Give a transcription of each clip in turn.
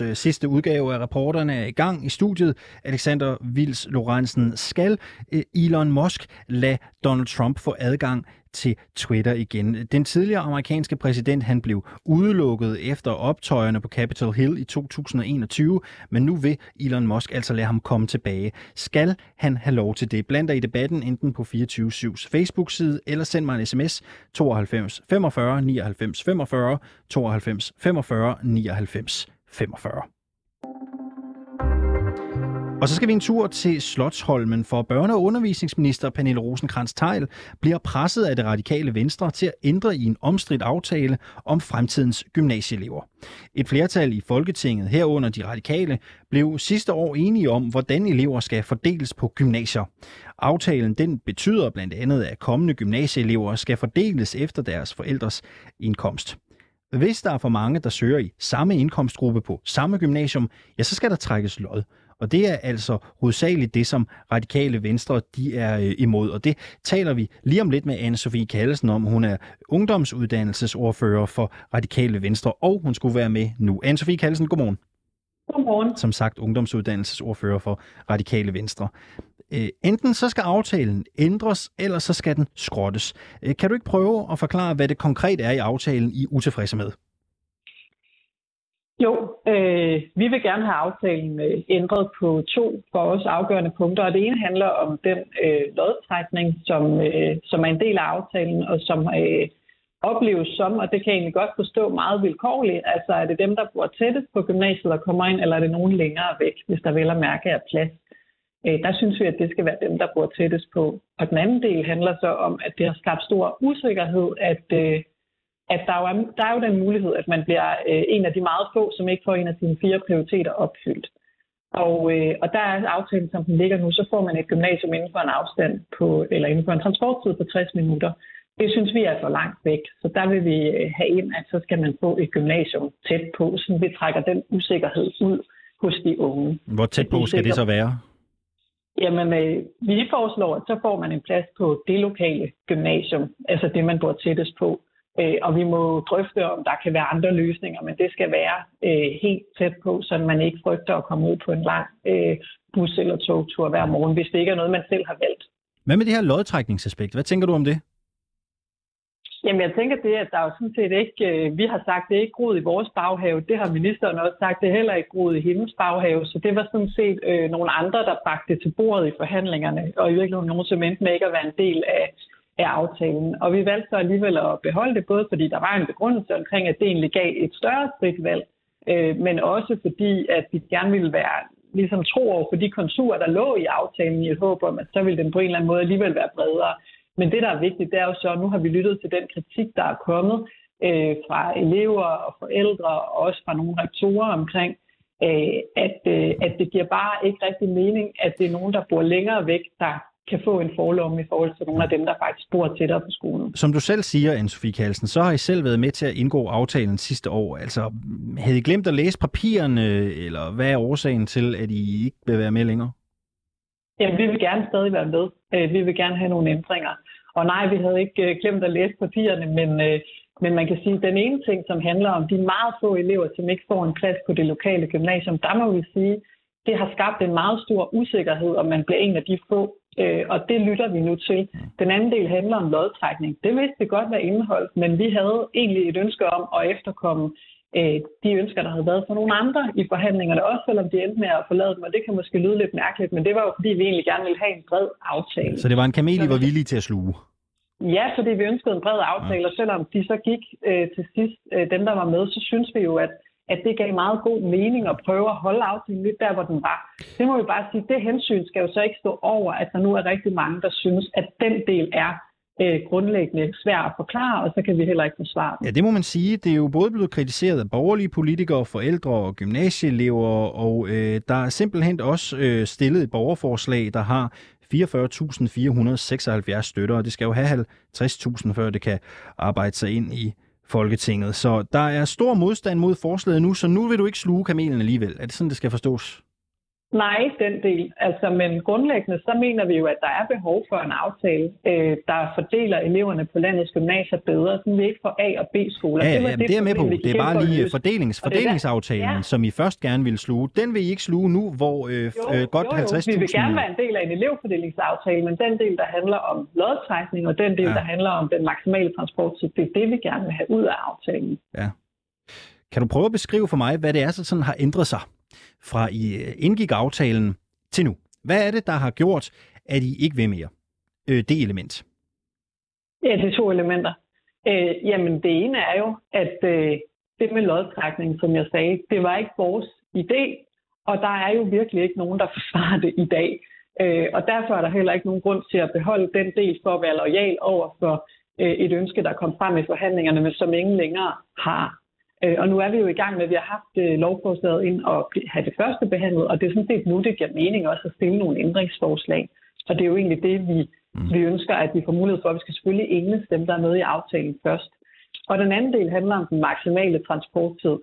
Ugens øh, sidste udgave af reporterne er i gang i studiet. Alexander Vils Lorentzen skal øh, Elon Musk lade Donald Trump få adgang til Twitter igen. Den tidligere amerikanske præsident han blev udelukket efter optøjerne på Capitol Hill i 2021, men nu vil Elon Musk altså lade ham komme tilbage. Skal han have lov til det? Bland dig i debatten enten på 24-7's Facebook-side, eller send mig en sms 92 45 99 45 92 45 99 45. Og så skal vi en tur til Slotsholmen, for børne- og undervisningsminister Pernille rosenkrantz teil bliver presset af det radikale venstre til at ændre i en omstridt aftale om fremtidens gymnasieelever. Et flertal i Folketinget herunder de radikale blev sidste år enige om, hvordan elever skal fordeles på gymnasier. Aftalen den betyder blandt andet, at kommende gymnasieelever skal fordeles efter deres forældres indkomst. Hvis der er for mange, der søger i samme indkomstgruppe på samme gymnasium, ja, så skal der trækkes lod. Og det er altså hovedsageligt det, som radikale venstre de er øh, imod. Og det taler vi lige om lidt med anne Sofie Kallesen om. Hun er ungdomsuddannelsesordfører for radikale venstre, og hun skulle være med nu. anne Sofie Kallesen, godmorgen. Godmorgen. Som sagt ungdomsuddannelsesordfører for radikale venstre. Øh, enten så skal aftalen ændres, eller så skal den skrottes. Øh, kan du ikke prøve at forklare, hvad det konkret er i aftalen, I er utilfredse med? Jo, øh, vi vil gerne have aftalen øh, ændret på to for os afgørende punkter, og det ene handler om den øh, lodtrækning, som, øh, som er en del af aftalen, og som øh, opleves som, og det kan jeg egentlig godt forstå meget vilkårligt, altså er det dem, der bor tættest på gymnasiet, og kommer ind, eller er det nogen længere væk, hvis der vel at mærke er plads. Øh, der synes vi, at det skal være dem, der bor tættest på. Og den anden del handler så om, at det har skabt stor usikkerhed, at øh, at der, jo er, der er jo den mulighed, at man bliver øh, en af de meget få, som ikke får en af sine fire prioriteter opfyldt. Og, øh, og der er aftalen, som den ligger nu, så får man et gymnasium inden for en afstand på, eller inden for en transporttid på 60 minutter. Det synes vi er for langt væk, så der vil vi øh, have ind, at så skal man få et gymnasium tæt på, så vi trækker den usikkerhed ud hos de unge. Hvor tæt på skal det så være? Jamen, øh, vi foreslår, at så får man en plads på det lokale gymnasium, altså det, man bor tættest på. Øh, og vi må drøfte, om der kan være andre løsninger, men det skal være øh, helt tæt på, så man ikke frygter at komme ud på en lang øh, bus- eller togtur hver morgen, hvis det ikke er noget, man selv har valgt. Hvad med det her lodtrækningsaspekt? Hvad tænker du om det? Jamen, jeg tænker det, at der er jo sådan set ikke, øh, vi har sagt, det er ikke groet i vores baghave. Det har ministeren også sagt, det er heller ikke groet i hendes baghave. Så det var sådan set øh, nogle andre, der bragte det til bordet i forhandlingerne, og i virkeligheden nogen, som endte med ikke at være en del af, af aftalen. Og vi valgte så alligevel at beholde det, både fordi der var en begrundelse omkring, at det egentlig gav et større frit valg, øh, men også fordi, at vi gerne ville være ligesom tro over for de konturer, der lå i aftalen i et håb om, at så ville den på en eller anden måde alligevel være bredere. Men det, der er vigtigt, det er jo så, at nu har vi lyttet til den kritik, der er kommet øh, fra elever og forældre, og også fra nogle rektorer omkring, øh, at, øh, at det giver bare ikke rigtig mening, at det er nogen, der bor længere væk, der kan få en forlomme i forhold til nogle af dem, der faktisk bor tættere på skolen. Som du selv siger, Anne-Sophie Kalsen, så har I selv været med til at indgå aftalen sidste år. Altså, havde I glemt at læse papirerne, eller hvad er årsagen til, at I ikke vil være med længere? Jamen, vi vil gerne stadig være med. Øh, vi vil gerne have nogle ændringer. Og nej, vi havde ikke øh, glemt at læse papirerne, men, øh, men man kan sige, at den ene ting, som handler om de meget få elever, som ikke får en plads på det lokale gymnasium, der må vi sige, det har skabt en meget stor usikkerhed, om man bliver en af de få, Øh, og det lytter vi nu til. Den anden del handler om lodtrækning. Det vidste vi godt hvad indeholdt, men vi havde egentlig et ønske om at efterkomme øh, de ønsker, der havde været for nogle andre i forhandlingerne, også selvom de endte med at forlade dem, og det kan måske lyde lidt mærkeligt, men det var jo fordi, vi egentlig gerne ville have en bred aftale. Så det var en kamel, I var villige til at sluge? Ja, fordi vi ønskede en bred aftale, og selvom de så gik øh, til sidst, øh, dem der var med, så synes vi jo, at at det gav meget god mening at prøve at holde aftalen lidt der, hvor den var. Det må vi bare sige, det hensyn skal jo så ikke stå over, at der nu er rigtig mange, der synes, at den del er øh, grundlæggende svær at forklare, og så kan vi heller ikke forsvare Ja, det må man sige. Det er jo både blevet kritiseret af borgerlige politikere, forældre og gymnasieelever, og øh, der er simpelthen også øh, stillet et borgerforslag, der har 44.476 støtter, og det skal jo have 50.000, før det kan arbejde sig ind i Folketinget. Så der er stor modstand mod forslaget nu, så nu vil du ikke sluge kamelen alligevel. Er det sådan, det skal forstås? Nej, den del. Altså, men grundlæggende så mener vi jo, at der er behov for en aftale, øh, der fordeler eleverne på landets gymnasier bedre, så vi ikke får A- og B-skoler. Ja, ja, det, jamen, det er jeg med på. Det er bare lige løse. fordelings, det er fordelingsaftalen, Ja. som I først gerne ville sluge. Den vil I ikke sluge nu, hvor øh, f- øh, godt jo, 50.000... jo. Vi vil gerne være en del af en elevfordelingsaftale, men den del, der handler om lodtrækning, og den del, Ja. der handler om den maksimale transporttid, det er det, vi gerne vil have ud af aftalen. Kan du prøve at beskrive for mig, hvad det er, der sådan har ændret sig fra I øh, indgik aftalen til nu? Hvad er det, der har gjort, at I ikke vil mere? Øh, det element. Ja, det er to elementer. Øh, jamen, det ene er jo, at øh, det med lodtrækning, som jeg sagde, det var ikke vores idé, og der er jo virkelig ikke nogen, der forsvarer det i dag. Øh, og derfor er der heller ikke nogen grund til at beholde den del for at være lojal over for øh, et ønske, der kom frem i forhandlingerne, men som ingen længere har. Øh, og nu er vi jo i gang med, at vi har haft øh, lovforslaget ind og have det første behandlet, og det er sådan set nu, det giver mening også at stille nogle ændringsforslag. Og det er jo egentlig det, vi, Mm. vi ønsker, at vi får mulighed for. Vi skal selvfølgelig enes dem, der er med i aftalen først. Og den anden del handler om den maksimale transporttid.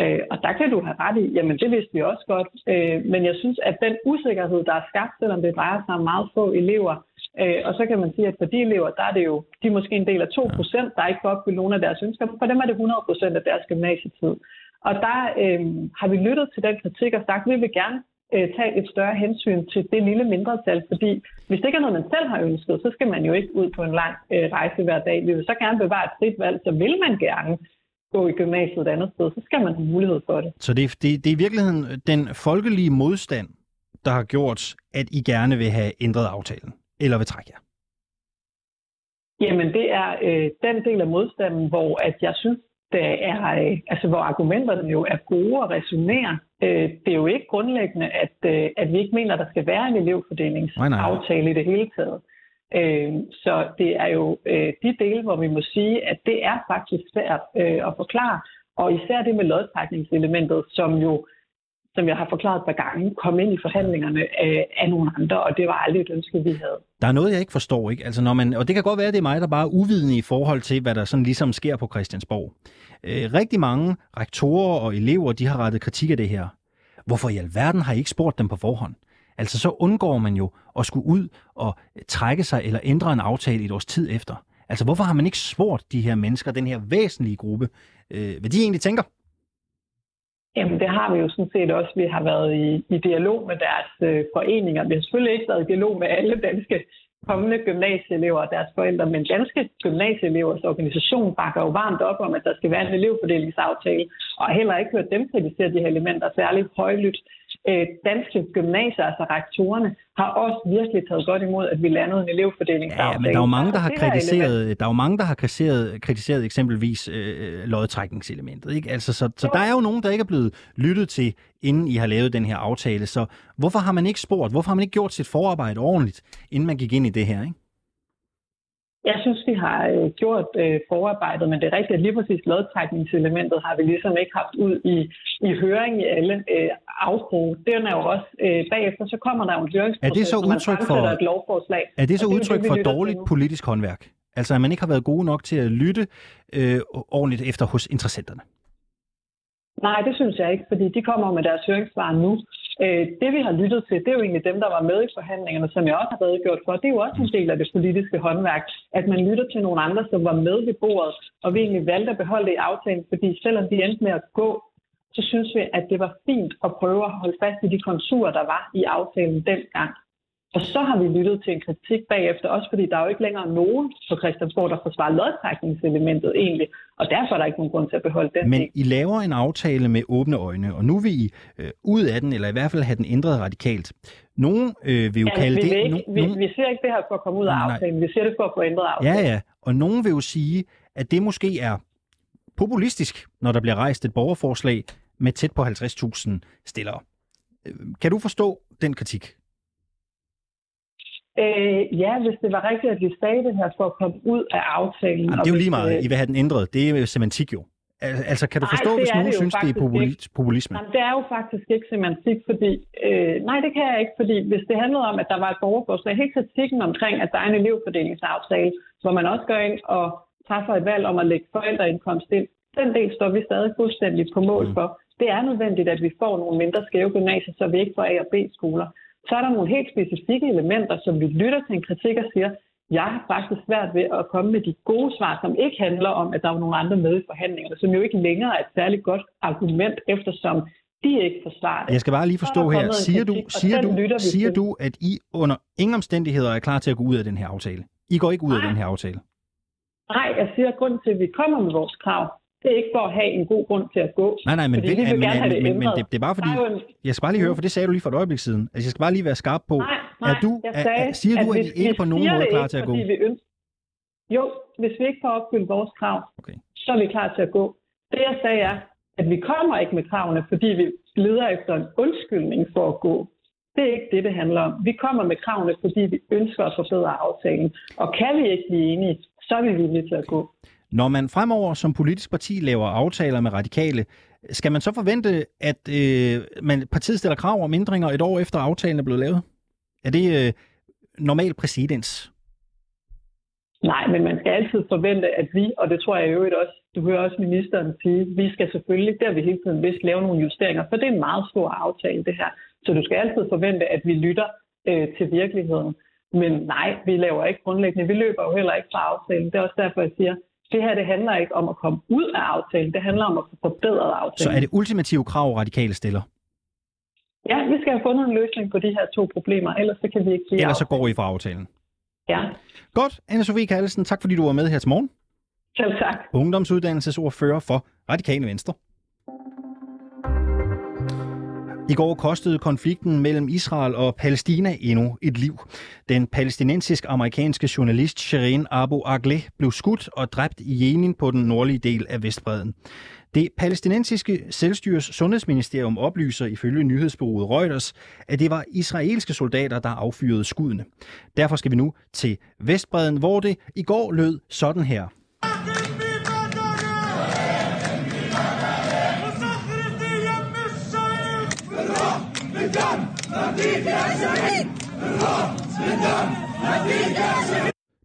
Øh, og der kan du have ret i, jamen det vidste vi også godt. Øh, men jeg synes, at den usikkerhed, der er skabt, selvom det drejer sig om meget få elever, øh, og så kan man sige, at for de elever, der er det jo, de er måske en del af 2 procent, der ikke får opfyldt nogen af deres ønsker. For dem er det 100 procent af deres gymnasietid. Og der øh, har vi lyttet til den kritik og sagt, at vi vil gerne øh, tage et større hensyn til det lille mindretal, fordi hvis det ikke er noget, man selv har ønsket, så skal man jo ikke ud på en lang øh, rejse hver dag. Vi vil så gerne bevare et frit valg, så vil man gerne gå i gymnasiet et andet sted, så skal man have mulighed for det. Så det, er- det, det er i virkeligheden den folkelige modstand, der har gjort, at I gerne vil have ændret aftalen? Eller vil trække jer? Jamen, det er øh, den del af modstanden, hvor at jeg synes, det er, øh, altså, hvor argumenterne jo er gode at resonere. Øh, det er jo ikke grundlæggende, at, øh, at vi ikke mener, at der skal være en Nej, nej, elevfordelingsaftale nej. i det hele taget. Øh, så det er jo øh, de dele, hvor vi må sige, at det er faktisk svært øh, at forklare. Og især det med lodtrækningselementet, som jo, som jeg har forklaret et par gange, kom ind i forhandlingerne øh, af nogle andre, og det var aldrig et ønske, vi havde. Der er noget, jeg ikke forstår, ikke? Altså, når man, og det kan godt være, at det er mig, der bare er uvidende i forhold til, hvad der sådan ligesom sker på Christiansborg. Øh, rigtig mange rektorer og elever, de har rettet kritik af det her. Hvorfor i alverden har I ikke spurgt dem på forhånd? Altså, så undgår man jo at skulle ud og trække sig eller ændre en aftale et års tid efter. Altså, hvorfor har man ikke spurgt de her mennesker, den her væsentlige gruppe, øh, hvad de egentlig tænker? Jamen, det har vi jo sådan set også. Vi har været i, i dialog med deres øh, foreninger. Vi har selvfølgelig ikke været i dialog med alle danske kommende gymnasieelever og deres forældre, men danske gymnasieelevers organisation bakker jo varmt op om, at der skal være en elevfordelingsaftale, og heller ikke hørt dem kritisere de her elementer særligt højlydt. Øh, danske gymnasier, altså rektorerne, har også virkelig taget godt imod, at vi landede en elevfordelingsaftale. Ja, men der er jo mange, der har kritiseret, der er jo mange, der har kritiseret, kritiseret eksempelvis øh, lodtrækningselementet. Ikke? Altså, så, så der er jo nogen, der ikke er blevet lyttet til, inden I har lavet den her aftale. Så hvorfor har man ikke spurgt? Hvorfor har man ikke gjort sit forarbejde ordentligt, inden man gik ind i det her? Ikke? Jeg synes, vi har øh, gjort øh, forarbejdet, men det er rigtigt, at lige præcis lodtrækningselementet har vi ligesom ikke haft ud i, i høring i alle øh, afkroge. Den er jo også øh, bagefter, så kommer der jo en høringsproces, Er det så udtryk for- et lovforslag. Er det så det udtryk det, for til dårligt nu. politisk håndværk? Altså, at man ikke har været gode nok til at lytte øh, ordentligt efter hos interessenterne? Nej, det synes jeg ikke, fordi de kommer med deres høringssvar nu. Øh, det vi har lyttet til, det er jo egentlig dem, der var med i forhandlingerne, som jeg også har redegjort for. Det er jo også en del af det politiske håndværk, at man lytter til nogle andre, som var med ved bordet, og vi egentlig valgte at beholde det i aftalen, fordi selvom vi endte med at gå, så synes vi, at det var fint at prøve at holde fast i de konturer, der var i aftalen dengang. Og så har vi lyttet til en kritik bagefter, også fordi der er jo ikke længere nogen på Christiansborg, der forsvarer lodtrækningselementet egentlig, og derfor er der ikke nogen grund til at beholde den Men. I laver en aftale med åbne øjne, og nu vil I øh, ud af den, eller i hvert fald have den ændret radikalt. Nogen øh, vil jo Ja, kalde vi, det... ikke, no- vi, nogen- vi siger ikke det her for at komme ud af Nej, aftalen. Vi siger det for at få ændret aftalen. Ja, ja. Og nogen vil jo sige, at det måske er populistisk, når der bliver rejst et borgerforslag med tæt på 50.000 stillere. Øh, Kan du forstå den kritik? Øh, ja, hvis det var rigtigt, at vi sagde det her for at komme ud af aftalen. Jamen, det er jo lige meget. I vil have den ændret. Det er jo semantik jo. Al- Altså, kan du Nej, forstå, det hvis nogen det synes, det er populisme? Jamen, det er jo faktisk ikke semantik, fordi... Øh, nej, det kan jeg ikke, fordi hvis det handlede om, at der var et borgerforslag, helt kritikken omkring, at der er en elevfordelingsaftale, hvor man også går ind og træffer et valg om at lægge forældreindkomst ind, den del står vi stadig fuldstændig på mål Mm. for. det er nødvendigt, at vi får nogle mindre skæve gymnasier, så vi ikke får A- og B-skoler. Så er der nogle helt specifikke elementer, som vi lytter til en kritik og siger, jeg har faktisk svært ved at komme med de gode svar, som ikke handler om, at der er nogle andre med i forhandlingerne, som jo ikke længere er et særligt godt argument, eftersom de ikke forsvarer det. Jeg skal bare lige forstå her. Siger du, siger, du, siger du, at I under ingen omstændigheder er klar til at gå ud af den her aftale? I går ikke ud Nej. af den her aftale? Nej, jeg siger, at grunden til, at vi kommer med vores krav, det er ikke for at have en god grund til at gå. Nej, nej, men, vi vil men, men, men, men det, det er bare fordi, en... jeg skal bare lige høre, for det sagde du lige for et øjeblik siden. Altså, jeg skal bare lige være skarp på, nej, nej, er du, sagde, er, siger du, at, at I ikke på nogen måde klar til at gå? Vi ønsker... Jo, hvis vi ikke får opfyldt vores krav, okay. så er vi klar til at gå. Det jeg sagde er, at vi kommer ikke med kravene, fordi vi leder efter en undskyldning for at gå. Det er ikke det, det handler om. Vi kommer med kravene, fordi vi ønsker at forbedre aftalen. Og kan vi ikke blive enige, så er vi villige til at gå. Når man fremover som politisk parti laver aftaler med radikale, skal man så forvente, at øh, man, partiet stiller krav om ændringer et år efter aftalen er blevet lavet? Er det øh, normal præcedens? Nej, men man skal altid forvente, at vi, og det tror jeg i øvrigt også, du hører også ministeren sige, vi skal selvfølgelig, der vi hele tiden vist lave nogle justeringer, for det er en meget stor aftale det her. Så du skal altid forvente, at vi lytter øh, til virkeligheden. Men nej, vi laver ikke grundlæggende. Vi løber jo heller ikke fra aftalen. Det er også derfor, jeg siger, det her det handler ikke om at komme ud af aftalen. Det handler om at få forbedret aftalen. Så er det ultimative krav, radikale stiller? Ja, vi skal have fundet en løsning på de her to problemer, ellers så kan vi ikke blive Ellers så går I fra aftalen? Ja. Godt. Anne-Sophie Kallesen, tak fordi du var med her til morgen. Selv tak. Ungdomsuddannelsesordfører for Radikale Venstre. I går kostede konflikten mellem Israel og Palæstina endnu et liv. Den palæstinensisk-amerikanske journalist Shireen Abu Akleh blev skudt og dræbt i Jenin på den nordlige del af Vestbreden. Det palæstinensiske selvstyres sundhedsministerium oplyser ifølge nyhedsbureauet Reuters, at det var israelske soldater, der affyrede skuddene. Derfor skal vi nu til Vestbreden, hvor det i går lød sådan her.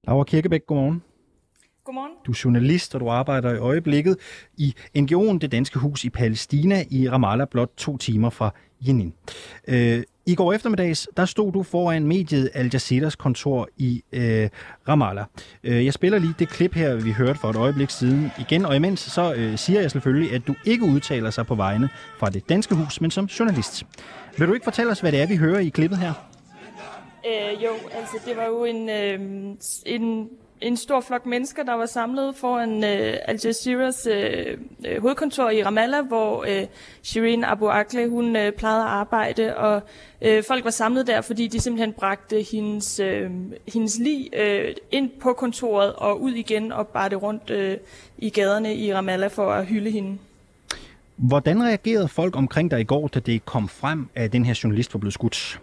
Laura Kirkebæk, godmorgen. Godmorgen. Du er journalist, og du arbejder i øjeblikket i NGO'en Det Danske Hus i Palæstina i Ramallah, blot to timer fra Jenin. Øh, I går eftermiddags, der stod du foran mediet Al Jazeeras kontor i øh, Ramallah. Øh, jeg spiller lige det klip her, vi hørte for et øjeblik siden igen, og imens så øh, siger jeg selvfølgelig, at du ikke udtaler sig på vegne fra Det Danske Hus, men som journalist. Vil du ikke fortælle os, hvad det er, vi hører i klippet her? Øh, jo, altså det var jo en, øh, en en stor flok mennesker, der var samlet foran øh, Al Jazeeras øh, øh, hovedkontor i Ramallah, hvor øh, Shireen Abu Akleh hun øh, plejede at arbejde, og øh, folk var samlet der, fordi de simpelthen bragte hendes, øh, hendes lig øh, ind på kontoret og ud igen og bare det rundt øh, i gaderne i Ramallah for at hylde hende. Hvordan reagerede folk omkring dig i går, da det kom frem, at den her journalist var blevet skudt?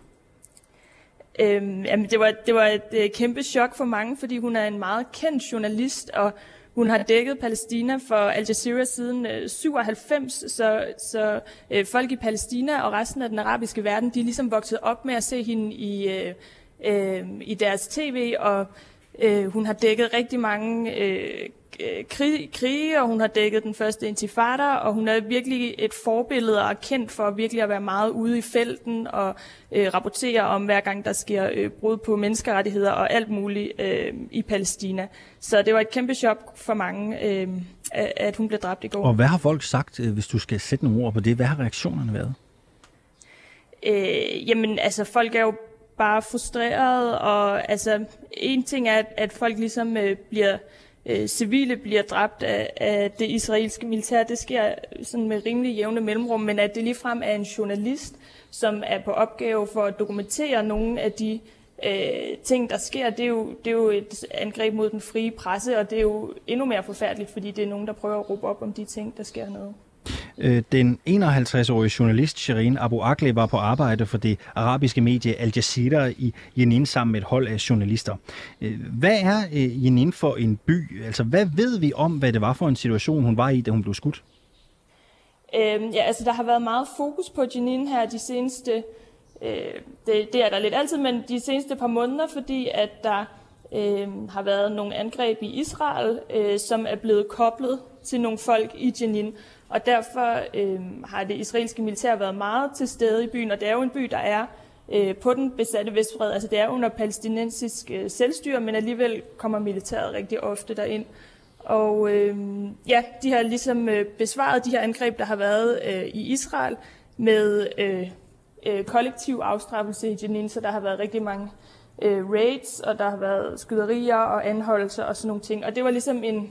Øhm, jamen det, var, det var et øh, kæmpe chok for mange, fordi hun er en meget kendt journalist, og hun har dækket Palæstina for Al Jazeera siden øh, 97, så, så øh, folk i Palæstina og resten af den arabiske verden, de er ligesom vokset op med at se hende i, øh, øh, i deres tv, og øh, hun har dækket rigtig mange øh, krig, krige, og hun har dækket den første intifada, og hun er virkelig et forbillede og er kendt for virkelig at være meget ude i felten og øh, rapportere om hver gang, der sker øh, brud på menneskerettigheder og alt muligt øh, i Palæstina. Så det var et kæmpe chok for mange, øh, at hun blev dræbt i går. Og hvad har folk sagt, øh, hvis du skal sætte nogle ord på det? Hvad har reaktionerne været? Øh, jamen, altså folk er jo bare frustreret, og altså en ting er, at, at folk ligesom øh, bliver øh, civile bliver dræbt af, af det israelske militær. Det sker sådan med rimelig jævne mellemrum, men at det ligefrem er en journalist, som er på opgave for at dokumentere nogle af de øh, ting, der sker, det er, jo, det er jo et angreb mod den frie presse, og det er jo endnu mere forfærdeligt, fordi det er nogen, der prøver at råbe op om de ting, der sker noget. Øh, den 51-årige journalist Shirin Abu Akleh var på arbejde for det arabiske medie Al Jazeera i Jenin sammen med et hold af journalister. Øh, hvad er øh, Jenin for en by? Altså, hvad ved vi om, hvad det var for en situation, hun var i, da hun blev skudt? Øhm, ja, altså, der har været meget fokus på Jenin her de seneste... Øh, det, det er der lidt altid, men de seneste par måneder, fordi at der øh, har været nogle angreb i Israel, øh, som er blevet koblet til nogle folk i Jenin. Og derfor øh, har det israelske militær været meget til stede i byen, og det er jo en by, der er øh, på den besatte Vestbred. Altså det er under palæstinensisk øh, selvstyre, men alligevel kommer militæret rigtig ofte derind. Og øh, ja, de har ligesom øh, besvaret de her angreb, der har været øh, i Israel med øh, øh, kollektiv afstraffelse i Jenin, så der har været rigtig mange øh, raids, og der har været skyderier og anholdelser og sådan nogle ting. Og det var ligesom en,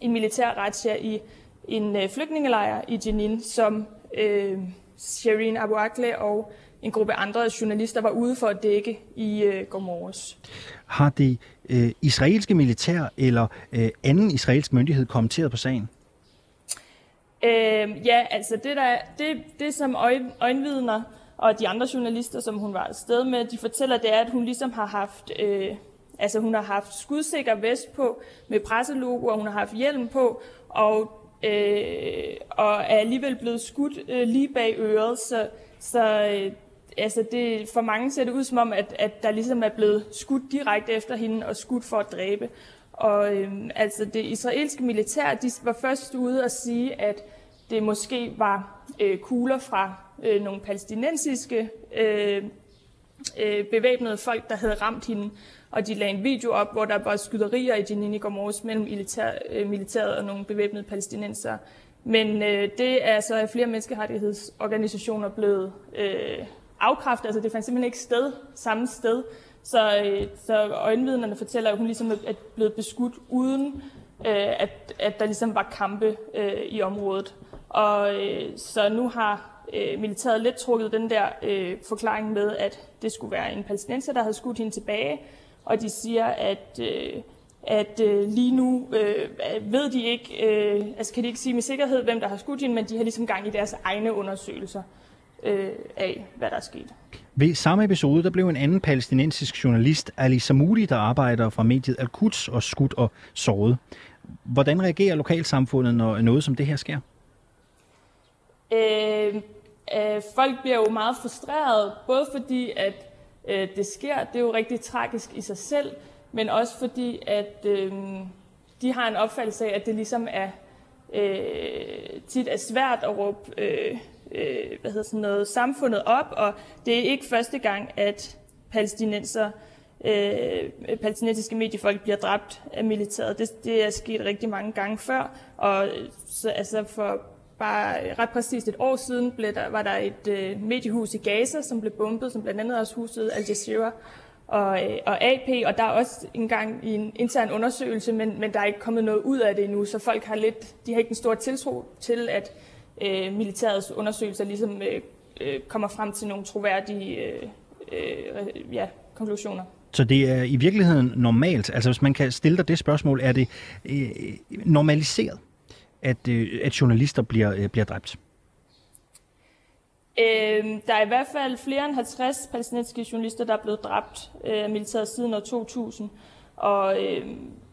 en militær retsja i en øh, flygtningelejr i Jenin, som øh, Shireen Abu Akleh og en gruppe andre journalister var ude for at dække i øh, går morges. Har det øh, israelske militær eller øh, anden israelsk myndighed kommenteret på sagen? Øh, ja, altså det, der, det, det som øje, øjenvidner og de andre journalister, som hun var afsted med, de fortæller, det er, at hun ligesom har haft, øh, altså hun har haft skudsikker vest på med presselogo, og hun har haft hjelm på, og, øh, og er alligevel blevet skudt øh, lige bag øret, så, så øh, altså det, for mange ser det ud som om, at, at der ligesom er blevet skudt direkte efter hende og skudt for at dræbe. Og øh, altså det israelske militær, de var først ude og sige, at det måske var øh, kugler fra øh, nogle palæstinensiske øh, øh, bevæbnede folk, der havde ramt hende. Og de lagde en video op, hvor der var skyderier i Jenin i går mellem militær, øh, militæret og nogle bevæbnede palæstinenser. Men øh, det er så af flere menneskerettighedsorganisationer blevet øh, afkræftet. Altså det fandt simpelthen ikke sted, samme sted. Så, øh, så øjenvidnerne fortæller, at hun ligesom er blevet beskudt uden, øh, at, at der ligesom var kampe øh, i området. Og øh, så nu har øh, militæret lidt trukket den der øh, forklaring med, at det skulle være en palæstinenser, der havde skudt hende tilbage. Og de siger, at, øh, at øh, lige nu øh, ved de ikke, øh, altså kan de ikke sige med sikkerhed, hvem der har skudt hende, men de har ligesom gang i deres egne undersøgelser øh, af, hvad der er sket. Ved samme episode, der blev en anden palæstinensisk journalist, Ali Samoudi, der arbejder fra mediet Al-Quds, og skudt og såret. Hvordan reagerer lokalsamfundet, når noget som det her sker? Øh, øh, folk bliver jo meget frustreret, både fordi, at øh, det sker, det er jo rigtig tragisk i sig selv, men også fordi, at øh, de har en opfattelse af, at det ligesom er øh, tit er svært at råbe øh, øh, hvad hedder sådan noget, samfundet op, og det er ikke første gang, at palæstinenser, øh, palæstinensiske mediefolk bliver dræbt af militæret. Det, det er sket rigtig mange gange før, og så, altså for bare ret præcist et år siden blev der, var der et øh, mediehus i Gaza, som blev bombet, som blandt andet også huset Al Jazeera og, øh, og AP, og der er også engang i en intern undersøgelse, men, men der er ikke kommet noget ud af det endnu, så folk har lidt, de har ikke en stor tiltro til, at øh, militærets undersøgelser ligesom øh, øh, kommer frem til nogle troværdige øh, øh, ja, konklusioner. Så det er i virkeligheden normalt, altså hvis man kan stille dig det spørgsmål, er det øh, normaliseret, at, øh, at journalister bliver, øh, bliver dræbt? Øh, der er i hvert fald flere end 50 palæstinensiske journalister, der er blevet dræbt øh, af øh, militæret siden år 2000. Og øh,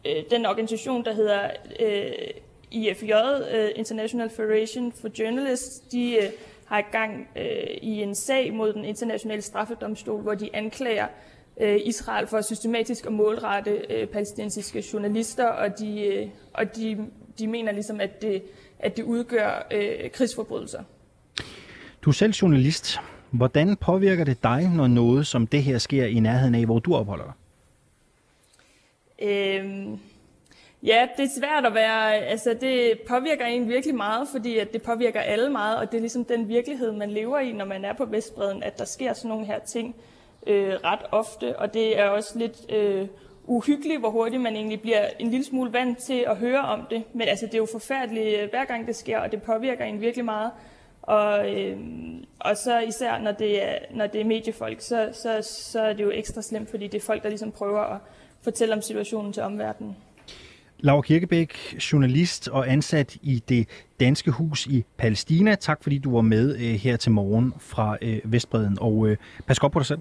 øh, den organisation, der hedder øh, IFJ, øh, International Federation for Journalists, de øh, har i gang øh, i en sag mod den internationale straffedomstol, hvor de anklager øh, Israel for systematisk at målrette øh, palæstinensiske journalister, og de, øh, og de, de mener ligesom, at det, at det udgør uh, krigsforbrydelser. Du er selv journalist. Hvordan påvirker det dig, når noget som det her sker i nærheden af, hvor du opholder dig? Øhm Ja, det er svært at være, altså det påvirker en virkelig meget, fordi at det påvirker alle meget, og det er ligesom den virkelighed, man lever i, når man er på Vestbreden, at der sker sådan nogle her ting øh, ret ofte, og det er også lidt øh, uhyggeligt, hvor hurtigt man egentlig bliver en lille smule vant til at høre om det, men altså det er jo forfærdeligt øh, hver gang det sker, og det påvirker en virkelig meget, og, øh, og så især når det er, når det er mediefolk, så, så, så er det jo ekstra slemt, fordi det er folk, der ligesom prøver at fortælle om situationen til omverdenen. Laura Kirkebæk, journalist og ansat i det Danske Hus i Palæstina. Tak fordi du var med øh, her til morgen fra øh, Vestbreden, og øh, pas godt på dig selv.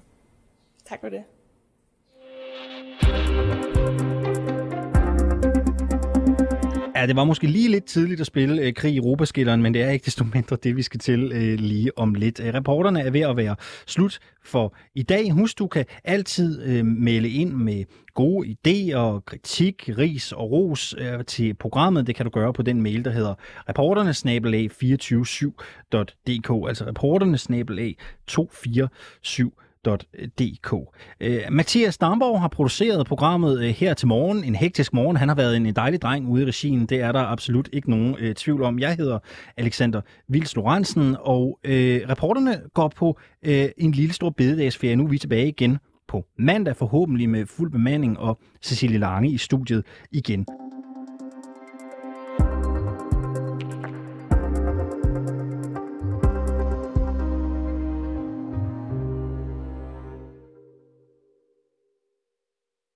Tak for det. Ja, det var måske lige lidt tidligt at spille øh, Krig i Europaskilleren, men det er ikke desto mindre det, vi skal til øh, lige om lidt. Øh, reporterne er ved at være slut for i dag. Husk, du kan altid øh, melde ind med gode idéer, kritik, ris og ros øh, til programmet. Det kan du gøre på den mail, der hedder reporternesnabelag247.dk, altså reporternesnabelag247.dk www.dk. Øh, Mathias Damborg har produceret programmet øh, her til morgen, en hektisk morgen. Han har været en, dejlig dreng ude i regien, det er der absolut ikke nogen øh, tvivl om. Jeg hedder Alexander Vils Lorentzen, og øh, reporterne går på øh, en lille stor bededagsferie. Nu er vi tilbage igen på mandag, forhåbentlig med fuld bemanding og Cecilie Lange i studiet igen.